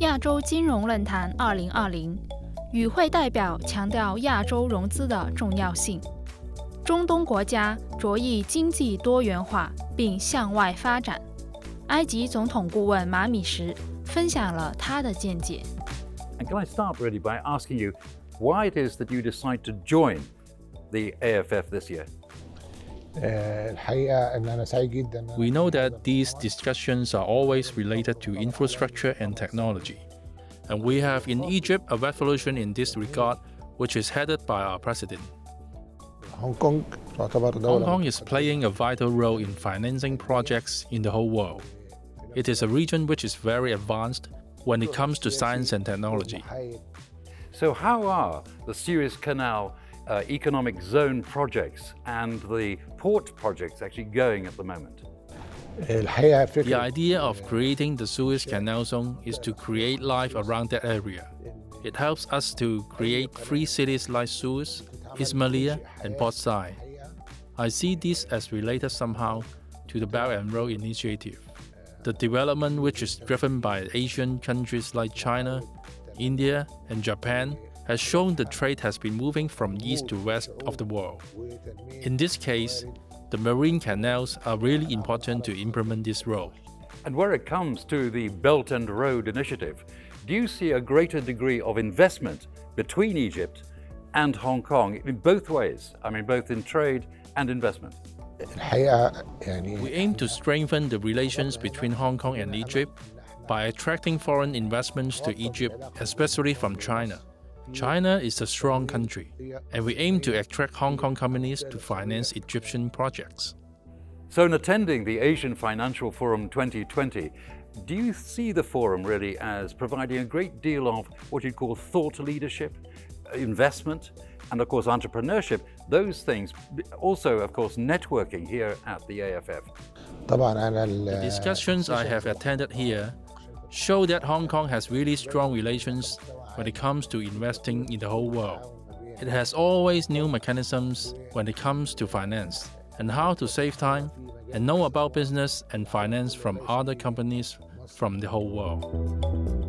亚洲金融论坛2020与会代表强调亚洲融资的重要性。中东国家着意经济多元化并向外发展。埃及总统顾问马米什分享了他的见解。And can I start really by asking you why it is that you decide to join the AFF this year? We know that these discussions are always related to infrastructure and technology. And we have in Egypt a revolution in this regard, which is headed by our president. Hong Kong Hong Kong is playing a vital role in financing projects in the whole world. It is a region which is very advanced when it comes to science and technology. So, how are the Suez Canal uh, economic zone projects and the port projects actually going at the moment? The idea of creating the Suez Canal Zone is to create life around that area. It helps us to create free cities like Suez, Ismailia, and Port Said. I see this as related somehow to the Belt and Road Initiative. The development, which is driven by Asian countries like China, India, and Japan, has shown the trade has been moving from east to west of the world. In this case, the marine canals are really important to implement this role. And where it comes to the Belt and Road Initiative, do you see a greater degree of investment between Egypt and Hong Kong in both ways? I mean, both in trade and investment. We aim to strengthen the relations between Hong Kong and Egypt by attracting foreign investments to Egypt, especially from China. China is a strong country, and we aim to attract Hong Kong companies to finance Egyptian projects. So, in attending the Asian Financial Forum 2020, do you see the forum really as providing a great deal of what you'd call thought leadership, investment, and of course entrepreneurship? Those things, also, of course, networking here at the AFF. The discussions I have attended here show that Hong Kong has really strong relations when it comes to investing in the whole world. It has always new mechanisms when it comes to finance and how to save time and know about business and finance from other companies from the whole world.